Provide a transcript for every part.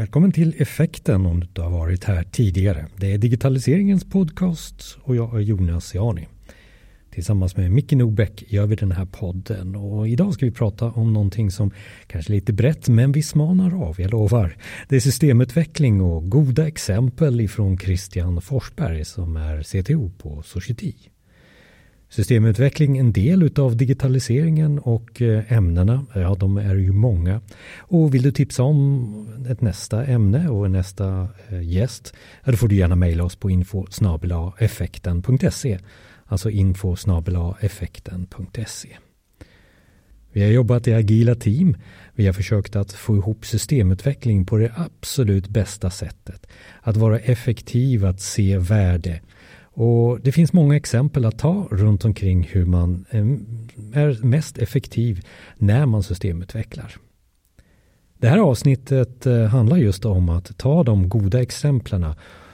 Välkommen till Effekten om du inte har varit här tidigare. Det är digitaliseringens podcast och jag är Jonas Jani. Tillsammans med Micke Nobäck gör vi den här podden och idag ska vi prata om någonting som kanske är lite brett men vi smanar av, jag lovar. Det är systemutveckling och goda exempel ifrån Christian Forsberg som är CTO på Society. Systemutveckling en del utav digitaliseringen och eh, ämnena, ja de är ju många. Och vill du tipsa om ett nästa ämne och nästa eh, gäst, ja, då får du gärna mejla oss på info effekten.se Alltså info effekten.se Vi har jobbat i agila team. Vi har försökt att få ihop systemutveckling på det absolut bästa sättet. Att vara effektiv, att se värde och det finns många exempel att ta runt omkring hur man eh, är mest effektiv när man systemutvecklar. Det här avsnittet eh, handlar just om att ta de goda exemplen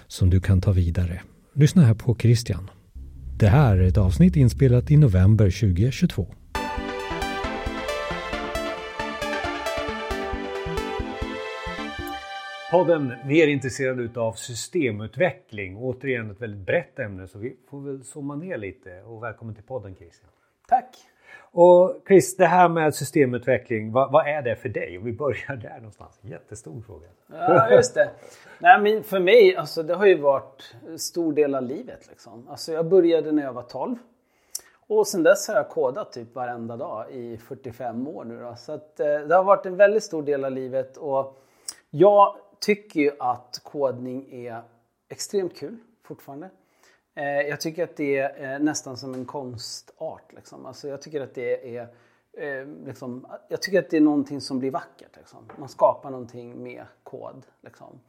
som du kan ta vidare. Lyssna här på Christian. Det här är ett avsnitt inspelat i november 2022. Podden mer intresserad av systemutveckling. Återigen ett väldigt brett ämne så vi får väl zooma ner lite. Och välkommen till podden Christian. Tack! Och Chris, det här med systemutveckling, vad, vad, är det för dig? Och vi börjar där någonstans. Jättestor fråga. Ja, just det. Nej, men för mig, alltså, det har ju varit en stor del av livet. Liksom. Alltså, jag började när jag var 12. Och sen dess har jag kodat typ varenda dag i 45 år nu. Då. Så att, eh, det har varit en väldigt stor del av livet. Och jag tycker ju att kodning är extremt kul fortfarande. Eh, jag tycker att det är eh, nästan som en konstart. Liksom. Alltså jag tycker att det är eh, liksom, jag tycker att det är någonting som blir vackert. Liksom. Man skapar någonting med kod. Liksom.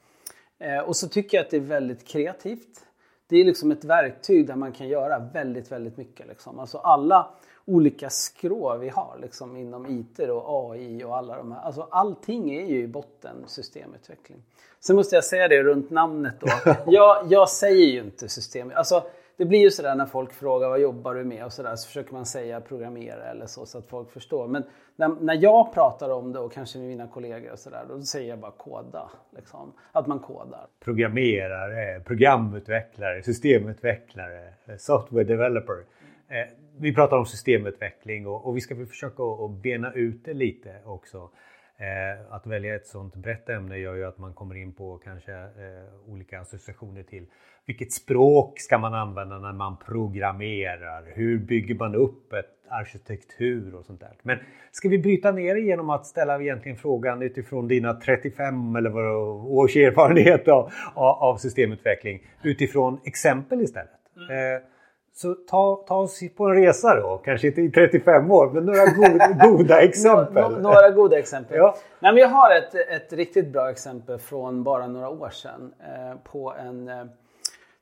Eh, och så tycker jag att det är väldigt kreativt. Det är liksom ett verktyg där man kan göra väldigt, väldigt mycket. Liksom. Alltså alla olika skrå vi har liksom, inom IT och AI och alla de här. Alltså, allting är ju i botten systemutveckling. Sen måste jag säga det runt namnet då. Jag, jag säger ju inte system. Alltså, det blir ju sådär när folk frågar vad jobbar du med och sådär så försöker man säga programmera eller så så att folk förstår. Men när, när jag pratar om det och kanske med mina kollegor och sådär då säger jag bara koda. Liksom. Att man kodar. Programmerare, programutvecklare, systemutvecklare, software developer. Eh, vi pratar om systemutveckling och, och vi ska väl försöka att bena ut det lite också. Eh, att välja ett sånt brett ämne gör ju att man kommer in på kanske eh, olika associationer till vilket språk ska man använda när man programmerar? Hur bygger man upp ett arkitektur och sånt där? Men ska vi bryta ner det genom att ställa egentligen frågan utifrån dina 35 eller vad, års erfarenhet av, av systemutveckling utifrån exempel istället? Mm. Eh, så ta, ta oss på en resa då, kanske inte i 35 år, men några goda, goda exempel. Nå, några goda exempel. Ja. Nej, men jag har ett, ett riktigt bra exempel från bara några år sedan eh, på en eh,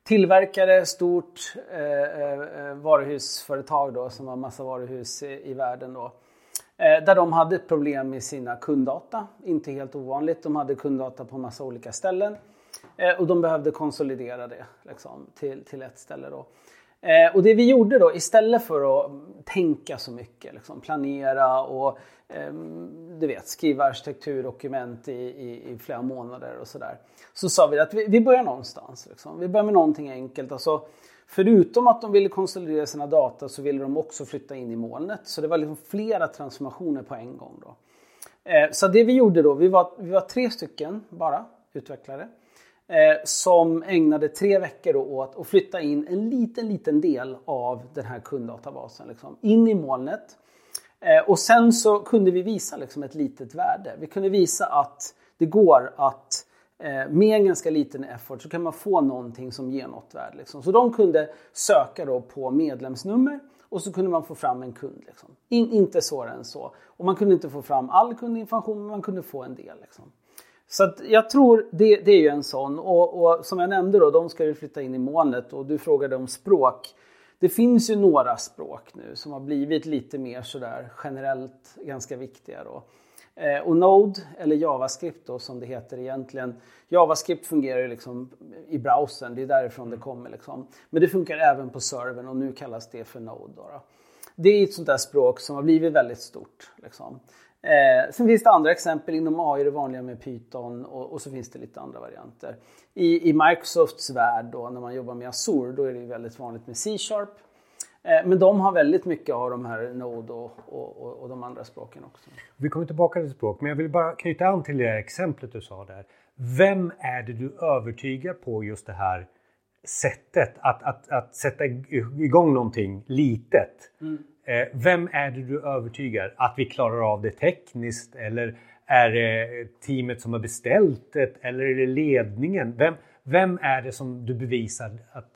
tillverkare, stort eh, eh varuhusföretag då, som har massa varuhus i, i världen. Då. Eh, där de hade problem med sina kunddata, inte helt ovanligt. De hade kunddata på massa olika ställen eh, och de behövde konsolidera det liksom, till, till ett ställe. Då. Eh, och det vi gjorde då istället för att tänka så mycket, liksom, planera och eh, du vet, skriva arkitekturdokument i, i, i, flera månader och sådär. Så sa vi att vi, vi börjar någonstans. Liksom. Vi börjar med någonting enkelt. Alltså, förutom att de ville konsolidera sina data så ville de också flytta in i molnet. Så det var liksom flera transformationer på en gång. Då. Eh, så det vi gjorde då, vi var, vi var tre stycken bara utvecklare Eh, som ägnade tre veckor åt att flytta in en liten, liten del av den här kunddatabasen liksom, in i molnet. Eh, och sen så kunde vi visa liksom, ett litet värde. Vi kunde visa att det går att eh, med en ganska liten effort så kan man få någonting som ger något värde. Liksom. Så de kunde söka då på medlemsnummer och så kunde man få fram en kund. Liksom. In, inte svårare än så. Och man kunde inte få fram all kundinformation men man kunde få en del. Liksom. Så jag tror det, det är ju en sån. Och, och, som jag nämnde då, de ska ju flytta in i molnet och du frågade om språk. Det finns ju några språk nu som har blivit lite mer sådär generellt ganska viktiga då. Eh, och Node, eller JavaScript då som det heter egentligen. JavaScript fungerar ju liksom i browsern, det är därifrån det kommer liksom. Men det funkar även på servern och nu kallas det för Node. Då, då. Det är ett sånt där språk som har blivit väldigt stort. Liksom. Eh, sen finns det andra exempel. Inom AI det vanliga med Python och, och så finns det lite andra varianter. I, i Microsofts värld då, när man jobbar med Azure, då är det väldigt vanligt med C-sharp. Eh, men de har väldigt mycket av de här Node och, och, och, de andra språken också. Vi kommer tillbaka till språk, men jag vill bara knyta an till det exemplet du sa där. Vem är det du övertygar på just det här sättet att, att, att sätta igång någonting litet? Mm. Eh, vem är det du övertygar? Att vi klarar av det tekniskt eller är det teamet som har beställt det eller är det ledningen? Vem, vem är det som du bevisar att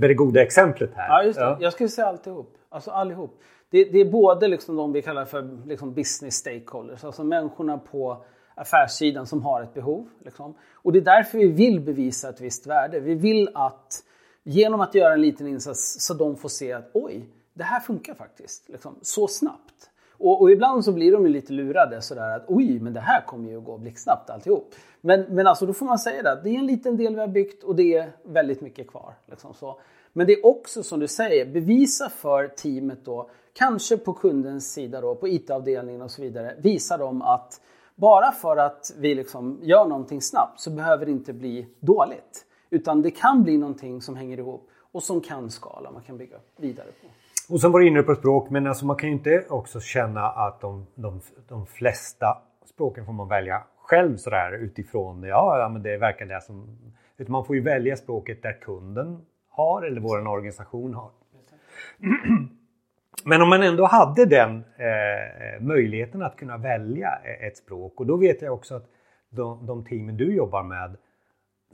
med det goda exemplet här? Ja, just det. Ja. Jag skulle säga alltihop. Alltså allihop. Det, det är både liksom de vi kallar för liksom business stakeholders, alltså människorna på affärssidan som har ett behov. Liksom. Och det är därför vi vill bevisa ett visst värde. Vi vill att genom att göra en liten insats så de får se att oj, det här funkar faktiskt liksom, så snabbt. Och, och, ibland så blir de ju lite lurade sådär att oj, men det här kommer ju att gå blixtsnabbt alltihop. Men, men alltså då får man säga det att det är en liten del vi har byggt och det är väldigt mycket kvar. Liksom så. Men det är också som du säger, bevisa för teamet då, kanske på kundens sida då, på IT-avdelningen och så vidare, visa dem att bara för att vi liksom gör någonting snabbt så behöver det inte bli dåligt. Utan det kan bli någonting som hänger ihop och som kan skala, man kan bygga vidare på. Och sen var du inne på språk, men alltså man kan ju inte också känna att de, de, de flesta språken får man välja själv sådär utifrån, ja, ja men det verkar det som... Utan man får ju välja språket där kunden har eller vår organisation har. Men om man ändå hade den eh, möjligheten att kunna välja ett språk och då vet jag också att de, de teamen du jobbar med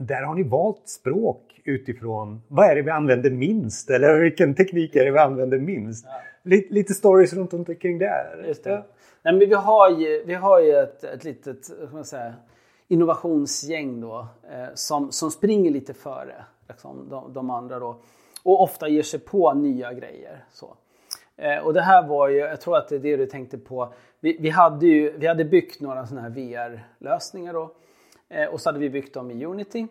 där har ni valt språk utifrån vad är det vi använder minst eller vilken teknik är det vi använder minst? Ja. Lite, lite stories runt omkring det. Just det. Nej, men vi har ju, vi har ju ett, ett litet man säga, innovationsgäng då, eh, som, som springer lite före liksom, de, de, andra då, och ofta ger sig på nya grejer. Så. Eh, och det här var ju, jag tror att det är det du tänkte på, vi, vi hade ju vi hade byggt några sådana här VR-lösningar då Eh, och så hade vi byggt dem i Unity.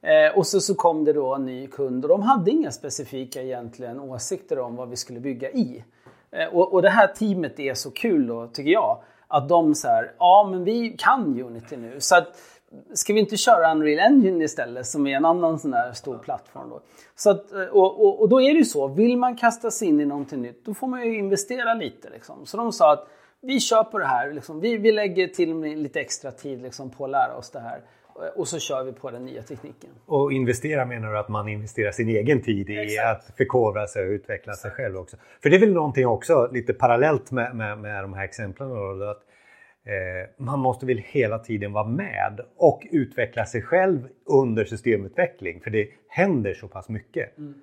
Eh, och så, så kom det då en ny kund och de hade inga specifika egentligen åsikter om vad vi skulle bygga i. Eh, och, och det här teamet är så kul då, tycker jag. Att de så här, ja men vi kan Unity nu. Så att, ska vi inte köra Unreal Engine istället som är en annan sån där stor plattform då? Så att, eh, och, och, och, då är det ju så, vill man kasta sig in i någonting nytt då får man ju investera lite. Liksom. Så de sa att vi kör på det här. Liksom. Vi, vi lägger till lite extra tid liksom, på att lära oss det här. Och så kör vi på den nya tekniken. Och investera menar du att man investerar sin egen tid i Exakt. att förkovra sig och utveckla sig själv också? För det är väl någonting också lite parallellt med, med, med de här exemplen. Då, att, eh, man måste väl hela tiden vara med och utveckla sig själv under systemutveckling. För det händer så pass mycket. Mm.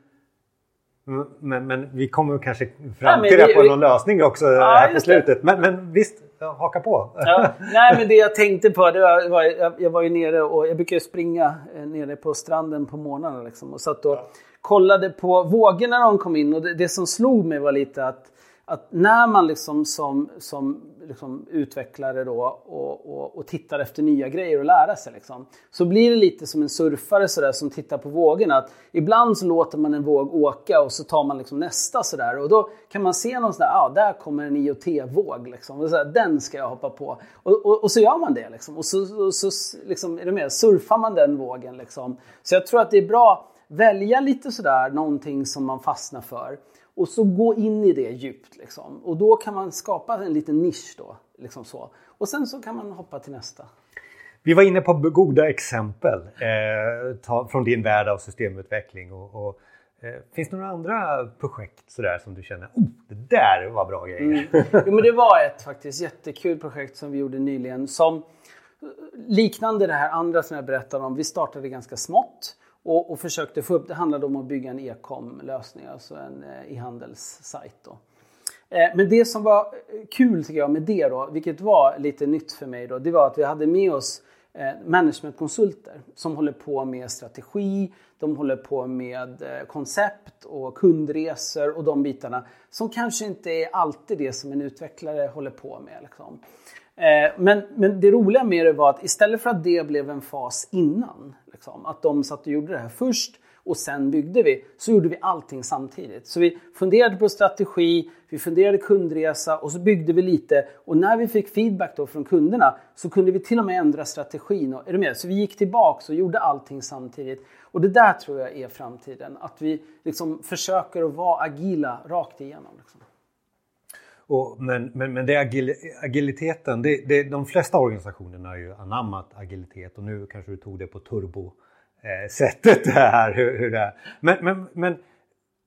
Men, men vi kommer kanske fram ja, till det på vi, någon lösning också ja, här på slutet. Men, men visst, haka på. Ja, nej, men det jag tänkte på, det var, var jag, jag, var ju nere och jag brukar springa eh, nere på stranden på morgnarna liksom, och satt och ja. kollade på vågorna när de kom in och det, det som slog mig var lite att att när man liksom som, som liksom utvecklare då och, och, och, tittar efter nya grejer och lära sig liksom, så blir det lite som en surfare sådär som tittar på vågorna. Att ibland så låter man en våg åka och så tar man liksom nästa sådär och då kan man se någon sån där, ah, där kommer en IoT-våg liksom. Och så den ska jag hoppa på. Och, och, och så gör man det liksom. Och så, så liksom, är det med, surfar man den vågen liksom. Så jag tror att det är bra välja lite sådär någonting som man fastnar för. Och så gå in i det djupt. Liksom. Och då kan man skapa en liten nisch då. Liksom så. Och sen så kan man hoppa till nästa. Vi var inne på goda exempel eh, ta, från din värld av systemutveckling. Och, och eh, finns det några andra projekt sådär som du känner, oh, det där var bra grejer? Mm. Jo, men det var ett faktiskt jättekul projekt som vi gjorde nyligen som liknande det här andra som jag berättade om. Vi startade ganska smått och, och försökte få upp, det handlade om att bygga en e-com-lösning, alltså en eh, e-handelssajt. Eh, men det som var eh, kul tycker jag med det då, vilket var lite nytt för mig då, det var att vi hade med oss eh, managementkonsulter som håller på med strategi, de håller på med eh, koncept och kundresor och de bitarna som kanske inte är alltid det som en utvecklare håller på med. Liksom. Men, men det roliga med det var att istället för att det blev en fas innan, liksom, att de satt och gjorde det här först och sen byggde vi. Så gjorde vi allting samtidigt. Så vi funderade på strategi, vi funderade kundresa och så byggde vi lite. Och när vi fick feedback då från kunderna så kunde vi till och med ändra strategin. Och, är du med? Så vi gick tillbaks och gjorde allting samtidigt. Och det där tror jag är framtiden. Att vi liksom försöker att vara agila rakt igenom. Liksom. Och, men, men, men det agil, agiliteten, det, det, de flesta organisationerna har ju anammat agilitet och nu kanske du tog det på turbo eh, här. Hur, hur det är. Men, men, men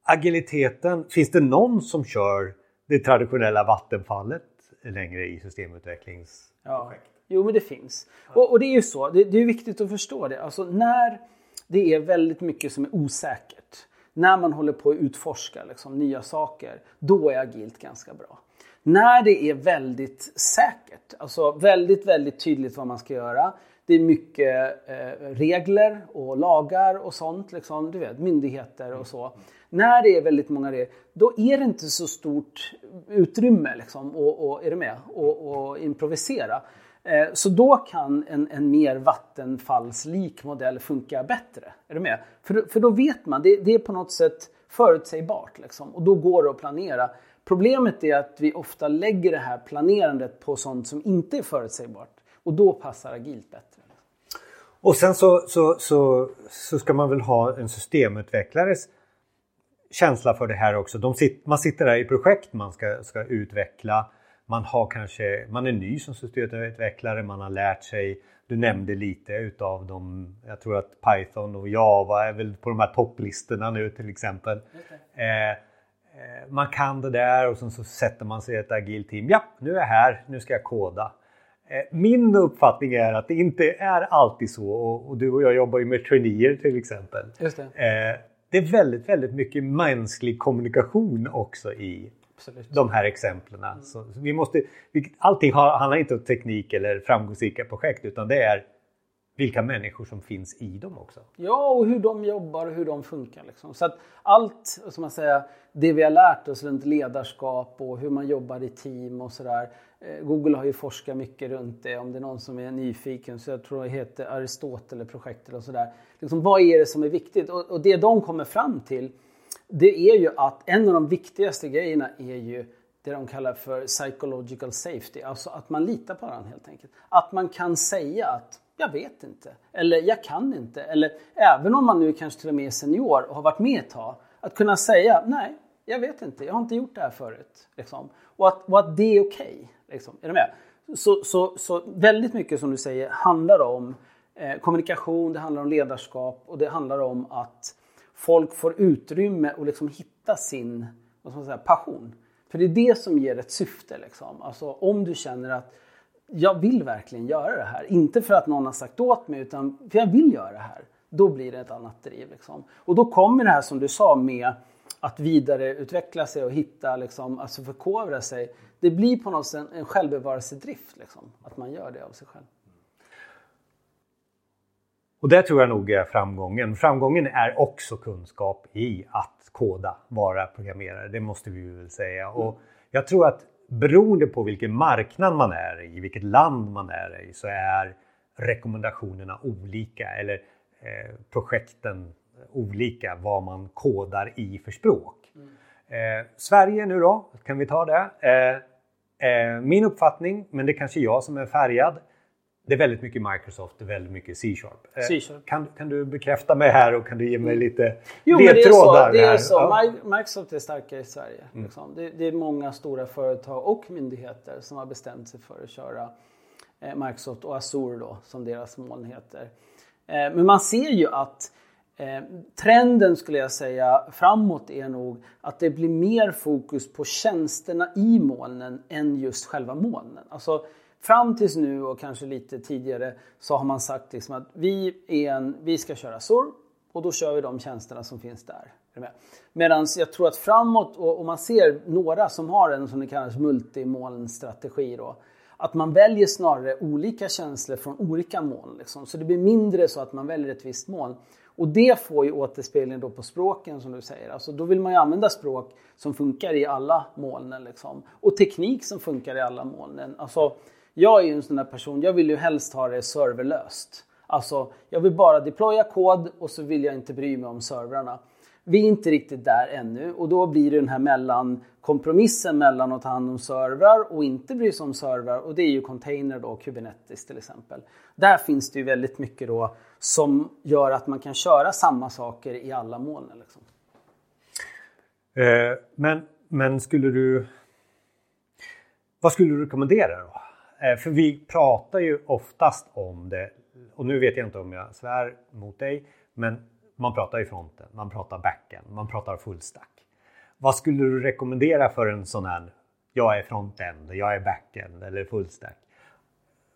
agiliteten, finns det någon som kör det traditionella vattenfallet längre i systemutvecklingsprojekt? Ja. Jo, men det finns. Och, och det är ju så, det, det, är viktigt att förstå det. Alltså när det är väldigt mycket som är osäkert, när man håller på att utforska liksom, nya saker, då är agilt ganska bra. När det är väldigt säkert, alltså väldigt, väldigt tydligt vad man ska göra. Det är mycket eh, regler och lagar och sånt, liksom, du vet, myndigheter och så. När det är väldigt många regler, då är det inte så stort utrymme liksom, och, och, är du med? Och, och improvisera. Eh, så då kan en, en mer vattenfallslik modell funka bättre. Är du med? För, för då vet man, det, det är på något sätt förutsägbart liksom, och då går det att planera. Problemet är att vi ofta lägger det här planerandet på sånt som inte är förutsägbart och då passar agilt bättre. Och sen så, så, så, så ska man väl ha en systemutvecklares känsla för det här också. De sit, man sitter där i projekt man ska, ska utveckla. Man, har kanske, man är ny som systemutvecklare, man har lärt sig. Du nämnde lite utav dem. Jag tror att Python och Java är väl på de här topplistorna nu till exempel. Eh, Eh, man kan det där och sen så sätter man sig i ett agilt team. Ja, nu är jag här, nu ska jag koda. Eh, min uppfattning är att det inte är alltid så och du och jag jobbar ju med traineer till exempel. Just det. Eh, det är väldigt, väldigt mycket mänsklig kommunikation också i Absolut. de här exemplen. Mm. Så vi måste, allting handlar inte om teknik eller framgångsrika projekt utan det är vilka människor som finns i dem också. Ja, och hur de jobbar och hur de funkar. Liksom. Så att allt som man säger, det vi har lärt oss runt ledarskap och hur man jobbar i team och sådär. Eh, Google har ju forskat mycket runt det. Om det är någon som är nyfiken så jag tror det heter Aristoteles-projektet och sådär. Liksom, vad är det som är viktigt? Och, och det de kommer fram till det är ju att en av de viktigaste grejerna är ju det de kallar för psychological safety. Alltså att man litar på varandra helt enkelt. Att man kan säga att jag vet inte. Eller jag kan inte. Eller även om man nu kanske till och med är senior och har varit med ett tag. Att kunna säga nej, jag vet inte. Jag har inte gjort det här förut. Liksom. Och, att, och att det är okej. Okay, liksom. Är du med? Så, så, så väldigt mycket som du säger handlar om eh, kommunikation, det handlar om ledarskap och det handlar om att folk får utrymme att liksom hitta sin vad ska man säga, passion. För det är det som ger ett syfte. Liksom. Alltså, om du känner att jag vill verkligen göra det här. Inte för att någon har sagt åt mig utan för jag vill göra det här. Då blir det ett annat driv. Liksom. Och då kommer det här som du sa med att vidareutveckla sig och hitta, liksom, alltså förkovra sig. Det blir på något sätt en självbevarelsedrift. Liksom, att man gör det av sig själv. Och det tror jag nog är framgången. Framgången är också kunskap i att koda, vara programmerare. Det måste vi väl säga. Och jag tror att beroende på vilken marknad man är i, vilket land man är i, så är rekommendationerna olika eller eh, projekten olika vad man kodar i för språk. Mm. Eh, Sverige nu då, kan vi ta det? Eh, eh min uppfattning, men det är kanske jag som är färgad, det är väldigt mycket Microsoft, det är väldigt mycket C-sharp. Eh, C-sharp. Kan, kan du bekräfta mig här och kan du ge mig lite jo, ledtrådar? det är så. Det är så. Ja. Microsoft är starka i Sverige. Mm. Liksom. Det, det, är många stora företag och myndigheter som har bestämt sig för att köra eh, Microsoft och Azure då, som deras moln heter. Eh, men man ser ju att trenden skulle jag säga framåt är nog att det blir mer fokus på tjänsterna i molnen än just själva molnen. Alltså, Fram tills nu och kanske lite tidigare så har man sagt liksom att vi, är en, vi ska köra SOR och då kör vi de tjänsterna som finns där. Medan jag tror att framåt, och, man ser några som har en som det kallas multimolnstrategi då, att man väljer snarare olika känslor från olika moln. Liksom. Så det blir mindre så att man väljer ett visst moln. Och det får ju återspegling då på språken som du säger. Alltså då vill man ju använda språk som funkar i alla molnen. Liksom. Och teknik som funkar i alla molnen. Alltså, jag är ju en sån där person, jag vill ju helst ha det serverlöst. Alltså, jag vill bara deploya kod och så vill jag inte bry mig om servrarna. Vi är inte riktigt där ännu och då blir det den här mellan kompromissen mellan att ta hand om servrar och inte bry sig om servrar och det är ju container då, Kubernetes till exempel. Där finns det ju väldigt mycket då som gör att man kan köra samma saker i alla moln. Liksom. Eh, men, men skulle du... Vad skulle du rekommendera då? Eh, för vi pratar ju oftast om det och nu vet jag inte om jag svär mot dig, men man pratar i fronten, man pratar backen, man pratar fullstack. Vad skulle du rekommendera för en sån här, jag är frontend, jag är backend eller fullstack?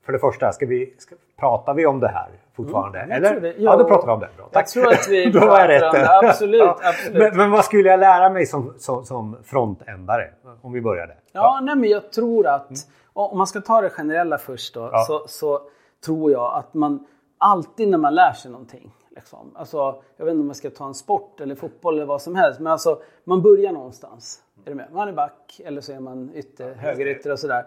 För det första, ska vi, ska, pratar vi om det här fortfarande? Mm, eller? Det, ja, då pratar vi om det. Bra, tack. Jag tror att vi pratar om det. Absolut. ja. absolut. Men, men, vad skulle jag lära mig som, som, som frontändare? Om vi börjar där. Ja, ja. Nej, men jag tror att mm. Om man ska ta det generella först då, ja. så, så tror jag att man alltid när man lär sig någonting. Liksom. Alltså, jag vet inte om man ska ta en sport eller fotboll eller vad som helst. Men alltså, man börjar någonstans. Är du med? Man är back eller så är man ytter, högerytter och sådär.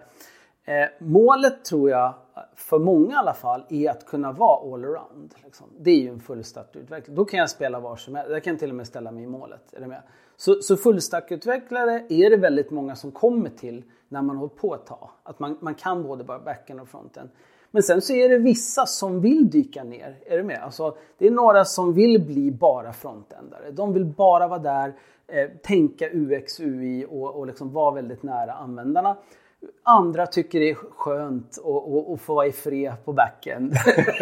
Eh, målet tror jag, för många i alla fall, är att kunna vara allround. Liksom. Det är ju en fullstackutveckling. Då kan jag spela var som helst. Jag kan till och med ställa mig i målet. Är det med? Så, så fullstackutvecklare är det väldigt många som kommer till när man har hållit på ett tag. Att man, man kan både bara backen och fronten. Men sen så är det vissa som vill dyka ner. Är du med? Alltså, det är några som vill bli bara frontändare. De vill bara vara där, eh, tänka UX, UI och, och liksom vara väldigt nära användarna. Andra tycker det är skönt att få vara i fred på backen.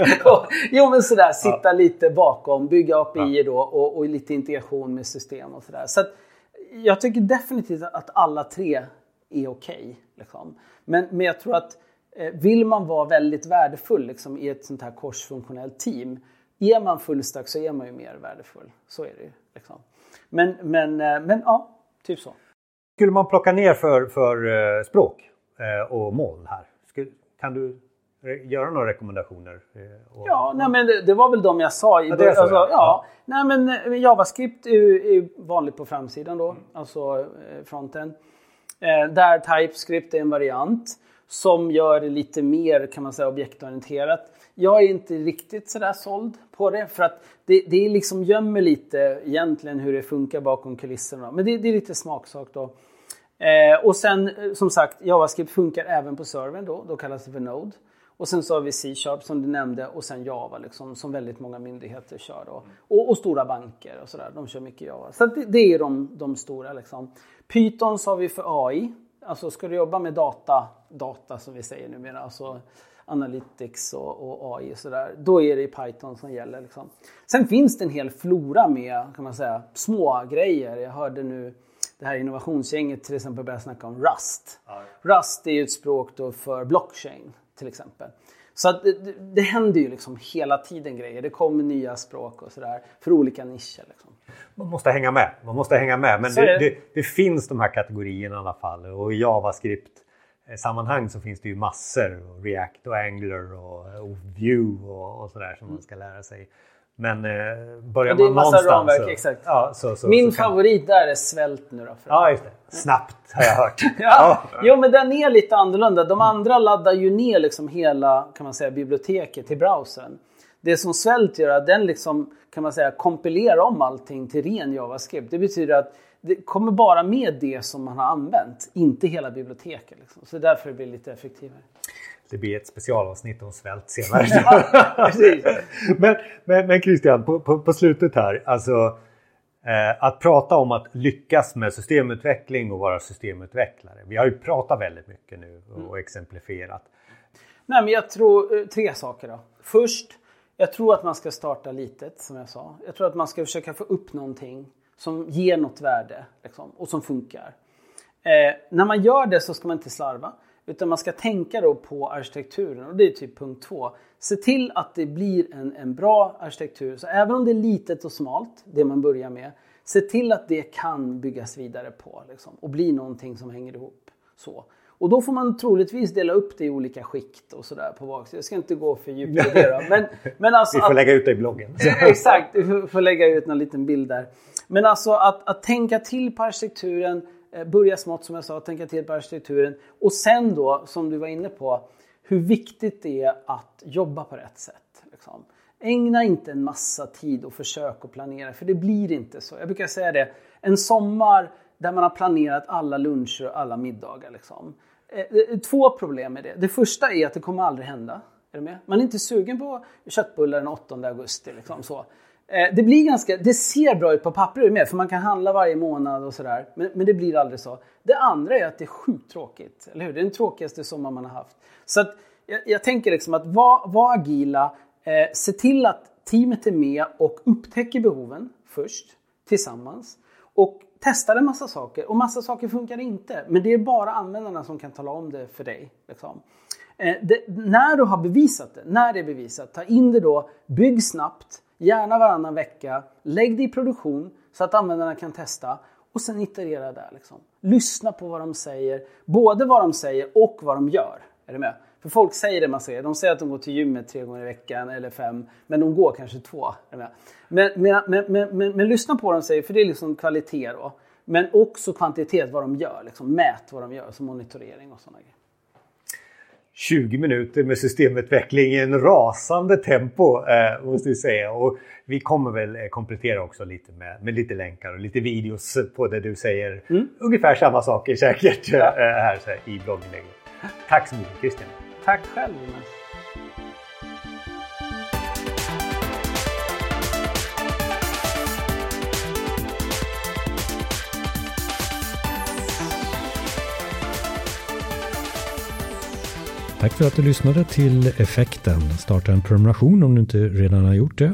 jo men sådär, sitta ja. lite bakom, bygga API då och, och lite integration med system och sådär. Så, jag tycker definitivt att alla tre är okej. Okay, liksom. men, men jag tror att Eh, vill man vara väldigt värdefull liksom, i ett sånt här korsfunktionellt team, är man fullstack så är man ju mer värdefull. Så är det ju. Liksom. Men, men, eh, men ja, typ så. Skulle man plocka ner för, för uh, språk uh, och moln här? Kan du göra några rekommendationer? Uh, ja, nej, men det, det, var väl de jag sa. I ja, det alltså, ja. ja. Nej, men JavaScript är, är vanligt på framsidan då, mm. alltså fronten. där TypeScript är en variant som gör det lite mer kan man säga objektorienterat. Jag är inte riktigt sådär såld på det för att det, det liksom gömmer lite egentligen hur det funkar bakom kulisserna. Men det, det är lite smaksak då. Eh, och sen eh, som sagt, JavaScript funkar även på servern då, då kallas det för Node. Och sen så har vi C-sharp som du nämnde och sen Java liksom, som väldigt många myndigheter kör. Då. Och, och stora banker och sådär, de kör mycket Java. Så det, det, är de, de stora liksom. Python har vi för AI Alltså ska du jobba med data, data som vi säger numera, alltså Analytics och, och AI och sådär, då är det Python som gäller. Liksom. Sen finns det en hel flora med kan man säga, små grejer. Jag hörde nu det här innovationsgänget till exempel börja snacka om Rust. Ja. Rust är ju ett språk då för blockchain till exempel. Så att det, det händer ju liksom hela tiden grejer. Det kommer nya språk och sådär för olika nischer. Liksom. Man måste hänga med. Man måste hänga med. Men det, det, det, finns de här kategorierna i alla fall. Och i JavaScript sammanhang så finns det ju massor. React och Angular och, och Vue och, och sådär som man ska lära sig. Men eh, börjar man någonstans... Ramverk, så, exakt. Ja, så, så, Min favorit där är svält nu då. Ja, just det. Snabbt har jag hört. ja. ja. Jo, men den är lite annorlunda. De andra laddar ju ner liksom hela kan man säga, biblioteket till browsern. Det som Svält gör är att den liksom, kan man säga, kompilerar om allting till ren JavaScript. Det betyder att det kommer bara med det som man har använt, inte hela biblioteket. Liksom. Så därför blir det lite effektivare. Det blir ett specialavsnitt om svält senare. men, men, men Christian, på, på, på slutet här. Alltså, eh, att prata om att lyckas med systemutveckling och vara systemutvecklare. Vi har ju pratat väldigt mycket nu och mm. exemplifierat. Nej, men jag tror eh, tre saker. Då. Först, jag tror att man ska starta litet som jag sa. Jag tror att man ska försöka få upp någonting som ger något värde liksom, och som funkar. Eh, när man gör det så ska man inte slarva. Utan man ska tänka då på arkitekturen och det är typ punkt två. Se till att det blir en, en bra arkitektur. Så även om det är litet och smalt, det man börjar med, se till att det kan byggas vidare på liksom, och bli någonting som hänger ihop. Så. Och då får man troligtvis dela upp det i olika skikt och sådär på baksidan. Jag ska inte gå för djupt på det då. Men, men alltså Vi får att, lägga ut det i bloggen. exakt, vi får lägga ut någon liten bild där. Men alltså att, att tänka till på arkitekturen, Eh, börja smått som jag sa, tänka till på arkitekturen och sen då, som du var inne på, hur viktigt det är att jobba på rätt sätt. Liksom. Ägna inte en massa tid och försök att planera, för det blir inte så. Jag brukar säga det, en sommar där man har planerat alla luncher och alla middagar. Liksom. Eh, eh, två problem med det. Det första är att det kommer aldrig hända. Är du med? Man är inte sugen på köttbullar den 8 augusti. Liksom, så. Eh, det blir ganska, det ser bra ut på papper med, för man kan handla varje månad och sådär. Men, men, det blir aldrig så. Det andra är att det är sjukt tråkigt, eller hur? Det är den tråkigaste sommar man har haft. Så att, jag, jag tänker liksom att vara var agila, eh, se till att teamet är med och upptäcker behoven först, tillsammans. Och testar en massa saker och massa saker funkar inte. Men det är bara användarna som kan tala om det för dig. Liksom. Eh, det, när du har bevisat det, när det är bevisat, ta in det då, bygg snabbt, gärna varannan vecka, lägg det i produktion så att användarna kan testa och sen iterera där. Liksom. Lyssna på vad de säger, både vad de säger och vad de gör. Är du med? För folk säger det man säger. De säger att de går till gymmet tre gånger i veckan eller fem, men de går kanske två. Men, men, men, men, men, lyssna på vad de säger, för det är liksom kvalitet då. Men också kvantitet, vad de gör. Liksom, mät vad de gör, som monitorering och sådana grejer. 20 minuter med systemutveckling i en rasande tempo eh, måste vi säga. Och vi kommer väl eh, komplettera också lite med, med lite länkar och lite videos på det du säger. Mm. Ungefär samma saker säkert ja. eh, här här, i blogginlägget. Tack så mycket Christian. Tack själv Jonas. Tack för att du lyssnade till Effekten. Starta en prenumeration om du inte redan har gjort det.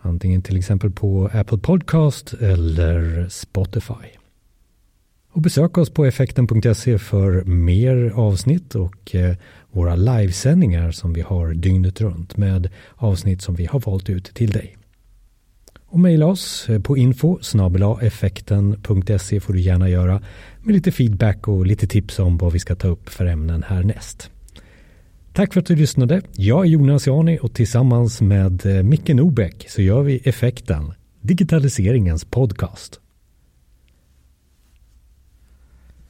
Antingen till exempel på Apple Podcast eller Spotify. Och besök oss på effekten.se för mer avsnitt och eh, våra livesändningar som vi har dygnet runt med avsnitt som vi har valt ut till dig. Och mejla oss eh, på info effekten.se får du gärna göra med lite feedback och lite tips om vad vi ska ta upp för ämnen härnäst. Tack för att du lyssnade. Jag är Jonas Jani och tillsammans med eh, Micke Nobäck så gör vi Effekten, digitaliseringens podcast.